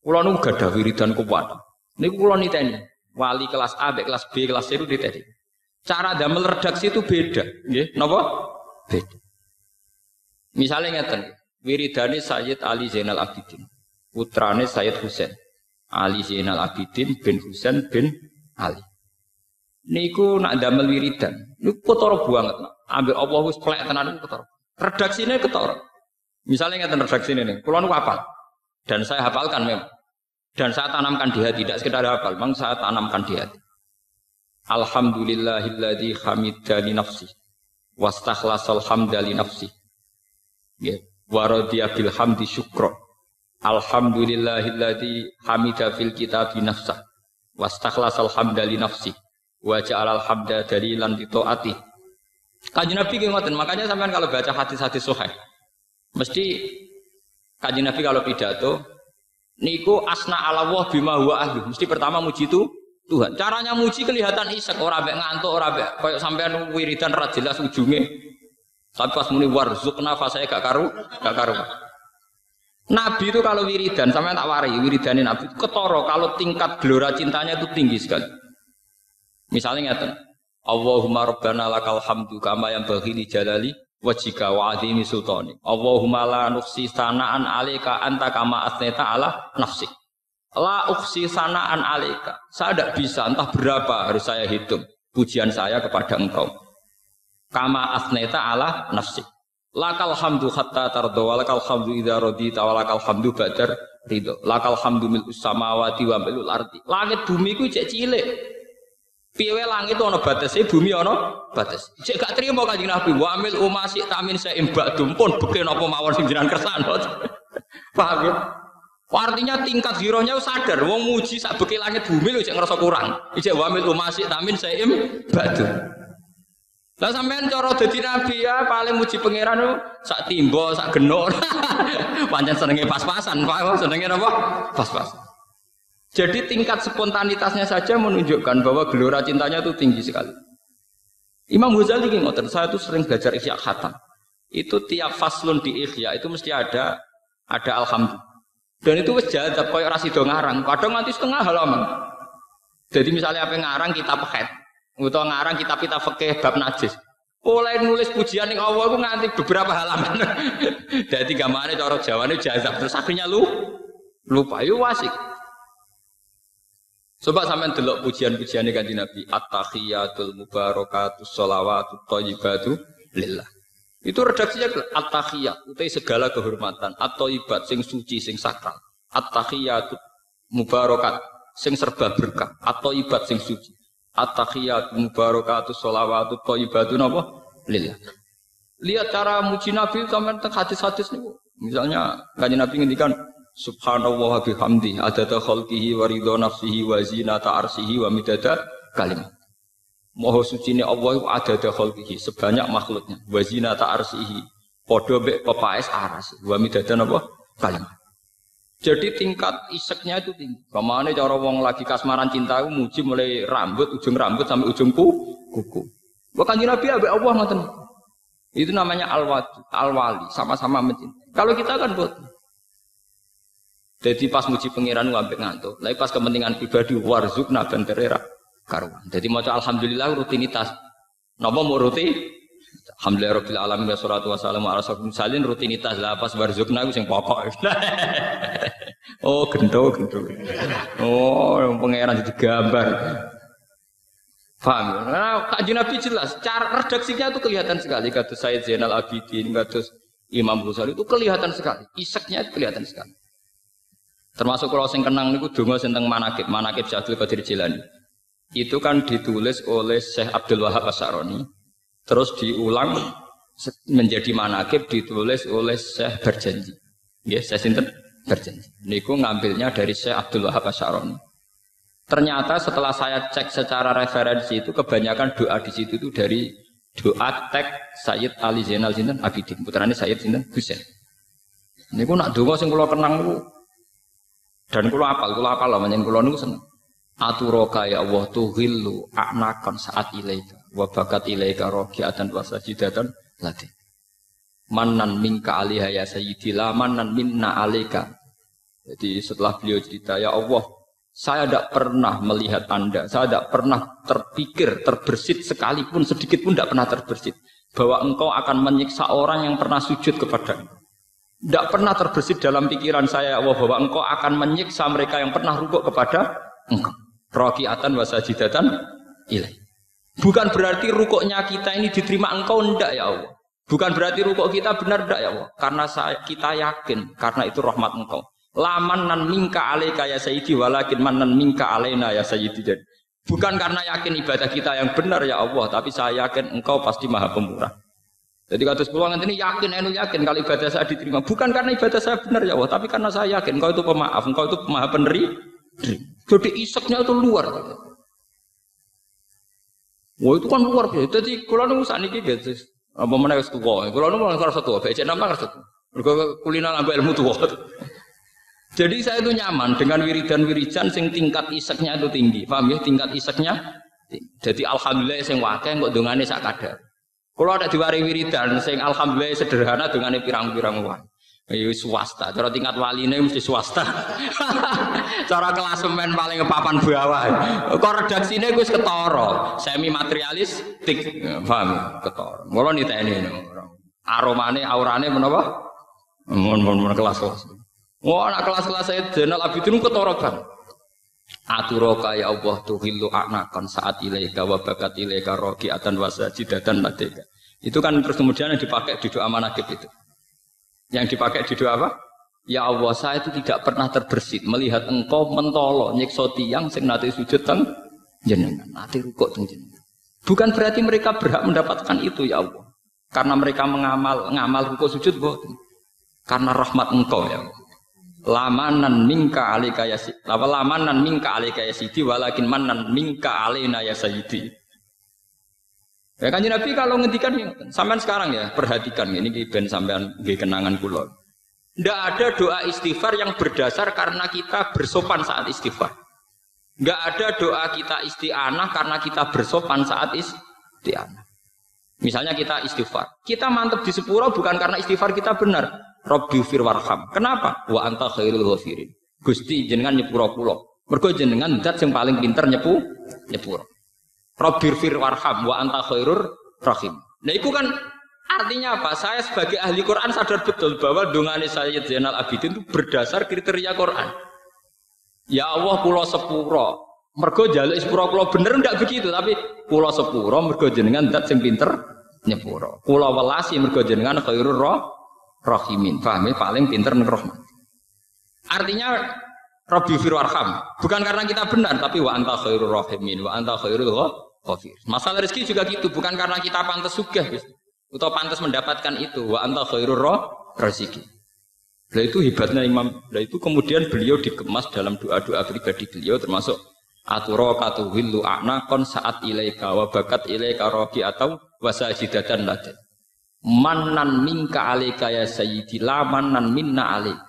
Kulo nu gadah wiridan kuat. Niku kulo niteni. Wali kelas A, kelas B, kelas C itu niteni. Cara damel redaksi itu beda, nggih. Napa? Beda. Misalnya ngeten, wiridane Sayyid Ali Zainal Abidin, putrane Sayyid Husain. Ali Zainal Abidin bin Husain bin Ali. Niku nak damel wiridan, niku ketara banget. Ambil Allah wis plek tenan niku ketara. Redaksine ketara. Misalnya ngeten redaksine nih, kula niku hafal. Dan saya hafalkan memang. Dan saya tanamkan di hati, tidak sekedar hafal, memang saya tanamkan di hati. Alhamdulillahilladzi hamidani nafsi wastakhlasal hamda li nafsi. Ya, wa radiya bil hamdi syukra. Alhamdulillahilladzi hamida fil kitabi nafsa wastakhlasal hamda li nafsi wa ja'alal hamda dalilan li taati. Kanjeng Nabi ngoten, makanya sampean kalau baca hadis-hadis sahih mesti kanjeng Nabi kalau pidato niku asna ala Allah bima huwa ahli. Mesti pertama muji itu Tuhan. Caranya muji kelihatan isek, ora mek ngantuk, ora mek koyo sampean wiridan ra jelas ujunge. Tapi pas muni warzukna saya gak karu, gak karu. Nabi itu kalau wiridan, sampean tak wari, wiridanin Nabi ketoro kalau tingkat gelora cintanya itu tinggi sekali. Misalnya ngeten, Allahumma rabbana lakal hamdu kama yang bagi di jalali wajika wa adhimi sultani. Allahumma la nuksi sanaan alika anta kama asneta ala nafsi. La uksi sanaan alika. Saya tidak bisa, entah berapa harus saya hitung pujian saya kepada engkau. Kama asneta ala nafsi. Lakal hamdu hatta tardo walakal hamdu idha radita walakal hamdu badar ridho. Lakal hamdu mil samawati wa milul ardi. Langit bumi ku cek cilik. Piye langit ana batase, bumi ana batas. Cek gak trimo Kanjeng Nabi, wa amil umasi tamin sa imbak dumpun beken apa mawon sing jenengan kersane. Paham ya? Artinya tingkat zirohnya sadar, wong muji sak beki langit bumi lu cek ngerasa kurang. Ijek wamil umasi tamin saim badu. Lah sampean cara dadi nabi ya paling muji pangeran sak timbo, sak genor. Pancen senenge pas-pasan, Pak. Senenge apa? Pas-pasan. Jadi tingkat spontanitasnya saja menunjukkan bahwa gelora cintanya itu tinggi sekali. Imam Ghazali ini ngotot, saya itu sering belajar Ihya Khatam. Itu tiap faslun di Ihya itu mesti ada ada alhamdulillah. Dan itu wis jadab koyo ora sida ngarang, kadang nanti setengah halaman. Jadi misalnya apa ngarang kita head, atau ngarang kita kita fikih bab najis. Mulai nulis pujian yang Allah itu nganti beberapa halaman. Jadi gambarnya cara Jawa ini jazab terus akhirnya lu lupa, yuk wasik. Coba sampean delok pujian-pujian kanjeng Nabi, at-tahiyatul mubarakatus sholawatut lillah. Itu redaksinya at-tahiyat, utai segala kehormatan, atau ibat sing suci sing sakral. At-tahiyat mubarakat sing serba berkah, atau ibat sing suci. At-tahiyat mubarakatus sholawatut thayyibatu? Lillah. Lihat cara muji Nabi teng hadis-hadis niku. Misalnya kanjeng Nabi ngendikan Subhanallah bihamdi adada khalqihi wa ridho nafsihi wa zinata arsihi wa midada kalimat. Maha suci ini Allah adada khalqihi sebanyak makhluknya wa zinata arsihi podo bek pepaes aras wa midada napa kalimat. Jadi tingkat iseknya itu tinggi. Ke mana cara wong lagi kasmaran cinta muji mulai rambut, ujung rambut sampai ujung kuku. Bahkan Nabi abe Allah ngoten. Itu namanya al-wali, al sama-sama mencintai. Kalau kita kan buat jadi pas muji pangeran ngambil ngantuk. Lagi pas kepentingan pribadi warzuk naban terera karuan. Jadi mau alhamdulillah rutinitas. Napa mau rutin? Alhamdulillah rabbil alamin wa salatu wassalamu ala salin rutinitas lah pas warzukna iku sing pokok. oh, gendo gendo. Oh, pangeran jadi gambar. Paham? Nah, Kak Nabi jelas, cara redaksinya itu kelihatan sekali. Kata Said Zainal Abidin, kata Imam Ghazali itu kelihatan sekali. Iseknya itu kelihatan sekali. Termasuk kalau sing kenang niku donga tentang manakib, manakib Syekh Abdul Qadir Jilani. Itu kan ditulis oleh Syekh Abdul Wahab Asy'arani. Terus diulang menjadi manakib ditulis oleh Syekh Berjanji. Ya, saya sinten Berjanji. Niku ngambilnya dari Syekh Abdul Wahab Asy'arani. Ternyata setelah saya cek secara referensi itu kebanyakan doa di situ itu dari doa teks Sayyid Ali Zainal Sinten Abidin putrane Sayyid Sinten Husain. Niku nak donga sing kula kenang niku dan kulo apal, kulo apal lah menyen kulo niku seneng. Aturoka ya Allah tuhillu aknakan saat ilaika wa bakat ilaika rokiatan wa sajidatan lati. Manan minka alaiha ya sayyidi la manan minna alika. Jadi setelah beliau cerita, ya Allah, saya tidak pernah melihat Anda, saya tidak pernah terpikir, terbersit sekalipun, sedikit pun tidak pernah terbersit. Bahwa engkau akan menyiksa orang yang pernah sujud kepada Tidak pernah terbersit dalam pikiran saya, ya Allah, bahwa engkau akan menyiksa mereka yang pernah rukuk kepada engkau. Rokiatan wasajidatan ilai. Bukan berarti rukuknya kita ini diterima engkau, ndak ya Allah. Bukan berarti rukuk kita benar tidak ya Allah. Karena saya, kita yakin karena itu rahmat engkau. Laman nan mingka alaika ya sayyidi walakin manan mingka alaina ya sayyidi. Bukan karena yakin ibadah kita yang benar ya Allah, tapi saya yakin engkau pasti maha pemurah. Jadi kata sepuluh ini yakin, enu yakin kalau ibadah saya diterima. Bukan karena ibadah saya benar ya Allah, tapi karena saya yakin engkau itu pemaaf, engkau itu maha peneri. Jadi iseknya itu luar. Wah itu kan luar biasa. Jadi kalau nunggu saat ini gitu, apa mana wis tuwa. Kulo nu mulai ngerasa tuwa, becek nama tuwa. Mergo kuliner ambek ilmu tua. Jadi saya itu nyaman dengan wiridan-wiridan sing tingkat iseknya itu tinggi. Paham ya? Tingkat iseknya jadi alhamdulillah sing wakil kok dongane sak kadar. Kalau ada diwari wiridan sing alhamdulillah sederhana dongane pirang-pirang uang. Iya swasta, cara tingkat wali ini mesti swasta. cara kelas men paling papan bawah. Kok redaksine gue ketara, semi materialis tik, paham? Ketara. Mula niteni aromane aurane menapa? Mun-mun kelas-kelas. Wah, anak kelas-kelas saya jenal abidin ketara bang. Aturoka ya Allah tuhillu anakan saat ilaika wa bakat ilaika rokiatan wasajidatan ladeka. Itu kan terus kemudian yang dipakai di doa manakib itu. Yang dipakai di doa apa? Ya Allah, saya itu tidak pernah terbersit melihat engkau mentolo nyiksa tiang sing nate sujud teng jenengan, nate rukuk teng jenengan. Bukan berarti mereka berhak mendapatkan itu ya Allah. Karena mereka mengamal ngamal rukuk sujud boten. Karena rahmat engkau ya Allah. Lamanan mingka alika ya lamanan mingka alika ya sidi walakin manan mingka alina ya sayyidi. Ya kan Nabi kalau ngendikan sampean sekarang ya perhatikan ini di ben sampean nggih kenangan kula. Tidak ada doa istighfar yang berdasar karena kita bersopan saat istighfar. Enggak ada doa kita isti'anah karena kita bersopan saat isti'anah. Misalnya kita istighfar. Kita mantep di sepuro bukan karena istighfar kita benar. Robbi fir warham. Kenapa? Wa anta khairul ghafirin. Gusti jenengan nyepuro kula. Mergo jenengan zat yang paling pinter nyepu nyepuro. Robir fir warham wa anta khairur rahim. Nah itu kan artinya apa? Saya sebagai ahli Quran sadar betul bahwa dongane Sayyid Zainal Abidin itu berdasar kriteria Quran. Ya Allah pulau sepuro. Mergo jaluk sepuro pulau bener enggak begitu tapi pulau sepuro mergo jenengan dat sing pinter nyepuro. Pulau welasi mergo jenengan khairur roh rahimin. Paham ya? Paling pinter ning Artinya Rabbi firwarham. Bukan karena kita benar, tapi wa anta khairur rahimin, wa anta khairul Khafir. Masalah rezeki juga gitu, bukan karena kita pantas gitu. Atau pantas mendapatkan itu, wa anta khairur rezeki. Nah itu hebatnya Imam. Nah itu kemudian beliau dikemas dalam doa-doa pribadi beliau termasuk aturo willu kon saat ilaika wa bakat ilaika roki atau wasajidatan laden. Manan minka alaika ya sayyidi la manan minna alaika.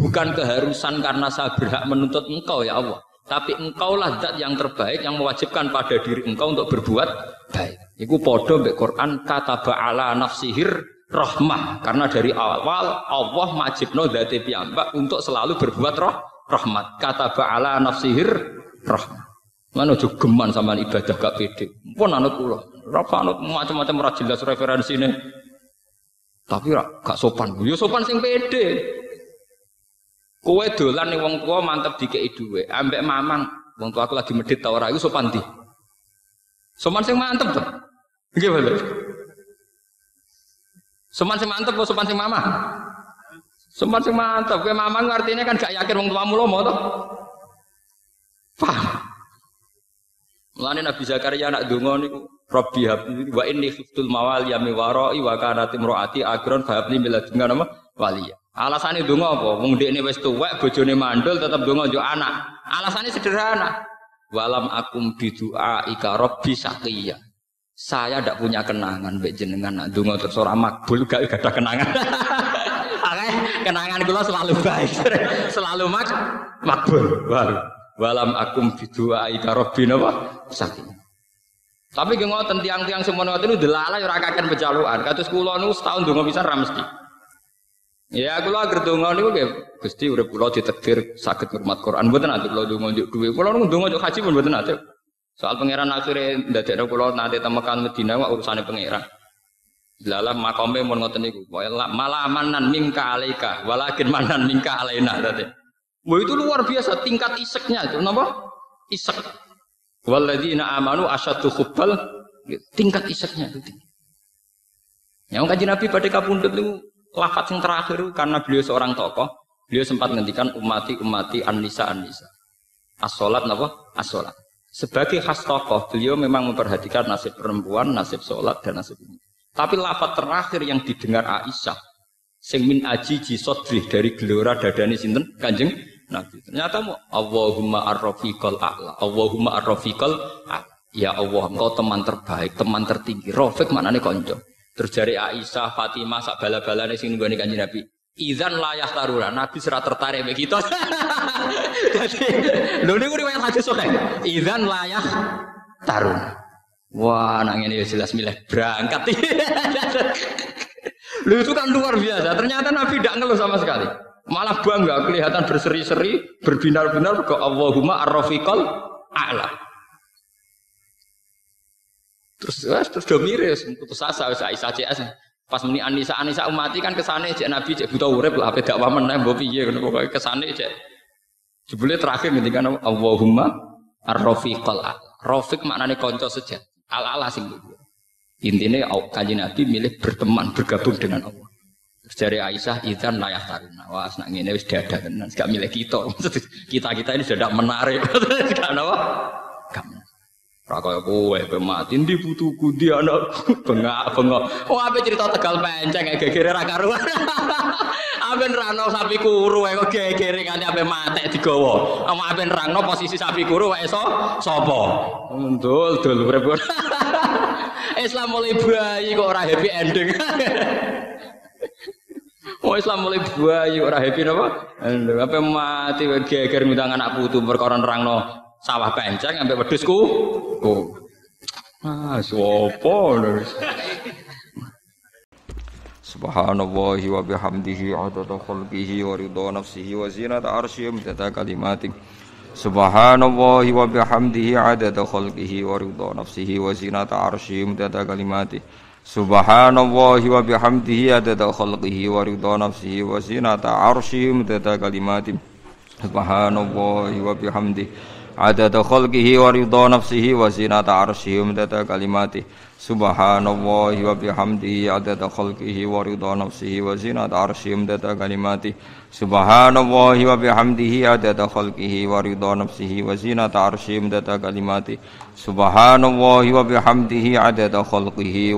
Bukan keharusan karena saya berhak menuntut engkau ya Allah. Tapi engkaulah zat yang terbaik yang mewajibkan pada diri engkau untuk berbuat baik. Iku podo mbek Quran kata ba'ala nafsihir rahmah. Karena dari awal Allah majibno dzati piyambak untuk selalu berbuat roh rahmat. Kata ba'ala nafsihir rahmah. Mana geman sama ibadah gak pede. Pun anut kula. Rafa anut macam-macam ra jelas referensine. Tapi gak sopan. Yo sopan sing pede. Kowe dolan ning wong tua mantep dikei dhuwit, ambek mamang wong tua aku lagi medit ta ora iku sopan di. Sopan sing mantep tuh. Nggih boleh. Sopan sing mantep apa sopan sing mama? Sopan sing mantep, kowe mamang artinya kan gak yakin wong tuamu lomo to. Paham? Mulane Nabi Zakaria anak donga niku Rabbi habli wa inni khiftul mawali mi warai wa kanat imraati akron fa habli min nama waliya. Alasannya donga apa? Wong dekne wis tuwek, bojone mandul tetep donga yo anak. Alasannya sederhana. Walam akum bidua ika robbi sakiya. Saya tidak punya kenangan mbek jenengan nak donga terus ora makbul gak ada kenangan. Kenangan kula selalu baik. selalu mak makbul. Walam akum bidua ika robbi napa sakiya. Tapi ge ngoten tiang-tiang semono niku delala ya ora kaken pejalukan. Kados kula niku setahun donga pisan ra. Ya kula agar donga niku nggih Gusti urip kula ditakdir saged ngurmat Quran mboten ate kula donga njuk dhuwit. Kula niku donga njuk haji pun ate. Soal pangeran akhirnya ndadekno kula nate temekan Medina wak urusane pangeran. Lala makome mun ngoten niku. Malah manan mingka alaika walakin manan mingka alaina tadi. Wah itu luar biasa tingkat iseknya itu napa? Isek. Walladzina amanu asyaddu hubbal tingkat iseknya itu tinggi. Yang kaji Nabi pada kapundut itu lafaz yang terakhir karena beliau seorang tokoh, beliau sempat menghentikan umati umati anisa anisa. As-solat napa? As-solat. Sebagai khas tokoh, beliau memang memperhatikan nasib perempuan, nasib sholat, dan nasib ini. Tapi lafaz terakhir yang didengar Aisyah, sing min aji jisodri dari gelora dadani sinten kanjeng Nabi. Ternyata mau Allahumma arrofiqal a'la. Allahumma arrofiqal. Ya Allah, engkau teman terbaik, teman tertinggi. Rafiq nih konco. Terjadi Aisyah, Fatimah, sak bala-bala nih sing nunggani kanjeng Nabi. Izan layak taruna, Nabi serat tertarik begitu. Jadi, lho niku riwayat hadis. Izan layak taruna. Wah, nang ini ya jelas milih berangkat. Lu itu kan luar biasa. Ternyata Nabi tidak ngeluh sama sekali. Malah bangga kelihatan berseri-seri, berbinar-binar ke Allahumma ar-rafiqal a'la. Terus wes terus do miris, putus asa wis Aisyah CS. Pas muni Anisa Anisa umati kan kesane cek Nabi cek buta urip lah ape dakwah meneh mbok piye ngono pokoke kesane cek. Jebule terakhir ngendikan Allahumma ar-rafiqal a'la. Rafiq maknane kanca sejati. Al-ala sing Intinya kaji Nabi milih berteman, bergabung dengan Allah. Dari Aisyah izan layak taruna. Wah, nak ngene wis dada tenan, gak milih kita. Kita-kita ini sudah menarik. Gak apa? Gak Ra kaya kowe pe mati ndi putuku ndi anakku bengak-bengok. Oh ape cerita Tegal penceng gegere ra karuan. Ape nerangno sapi kuru kok gegere kanthi ape mate digawa. Ape nerangno posisi sapi kuru wae so sapa? Ndul dul urip. Islam mulai bayi kok ora happy ending. Oh Islam mulai bayi ora happy napa? Apa mati geger ngundang anak putu perkara nerangno sawah penceng sampai wedhusku. Oh. Ah, sopo Subhanallahi wa bihamdihi adada khalqihi wa ridha nafsihi wa zinata arsyihi wa kalimatik Subhanallahi wa bihamdihi adada khalqihi wa ridha nafsihi wa zinata arsyihi wa kalimatik Subhanallahi wa bihamdihi adada khalqihi wa ridha nafsihi wa zinata arsyihi midada kalimati Subhanallahi wa bihamdihi adada khalqihi wa ridha nafsihi wa zinata arsyihi midada kalimati Subhanallahi wa bihamdihi adada khalqihi wa ridha nafsihi wa zinata arsyihi midada kalimati Subhanallahi wa bihamdihi adada khalqihi wa ridha nafsihi wa zinata arsyihi midada kalimati Subhanallahi wa bihamdihi adada khalqihi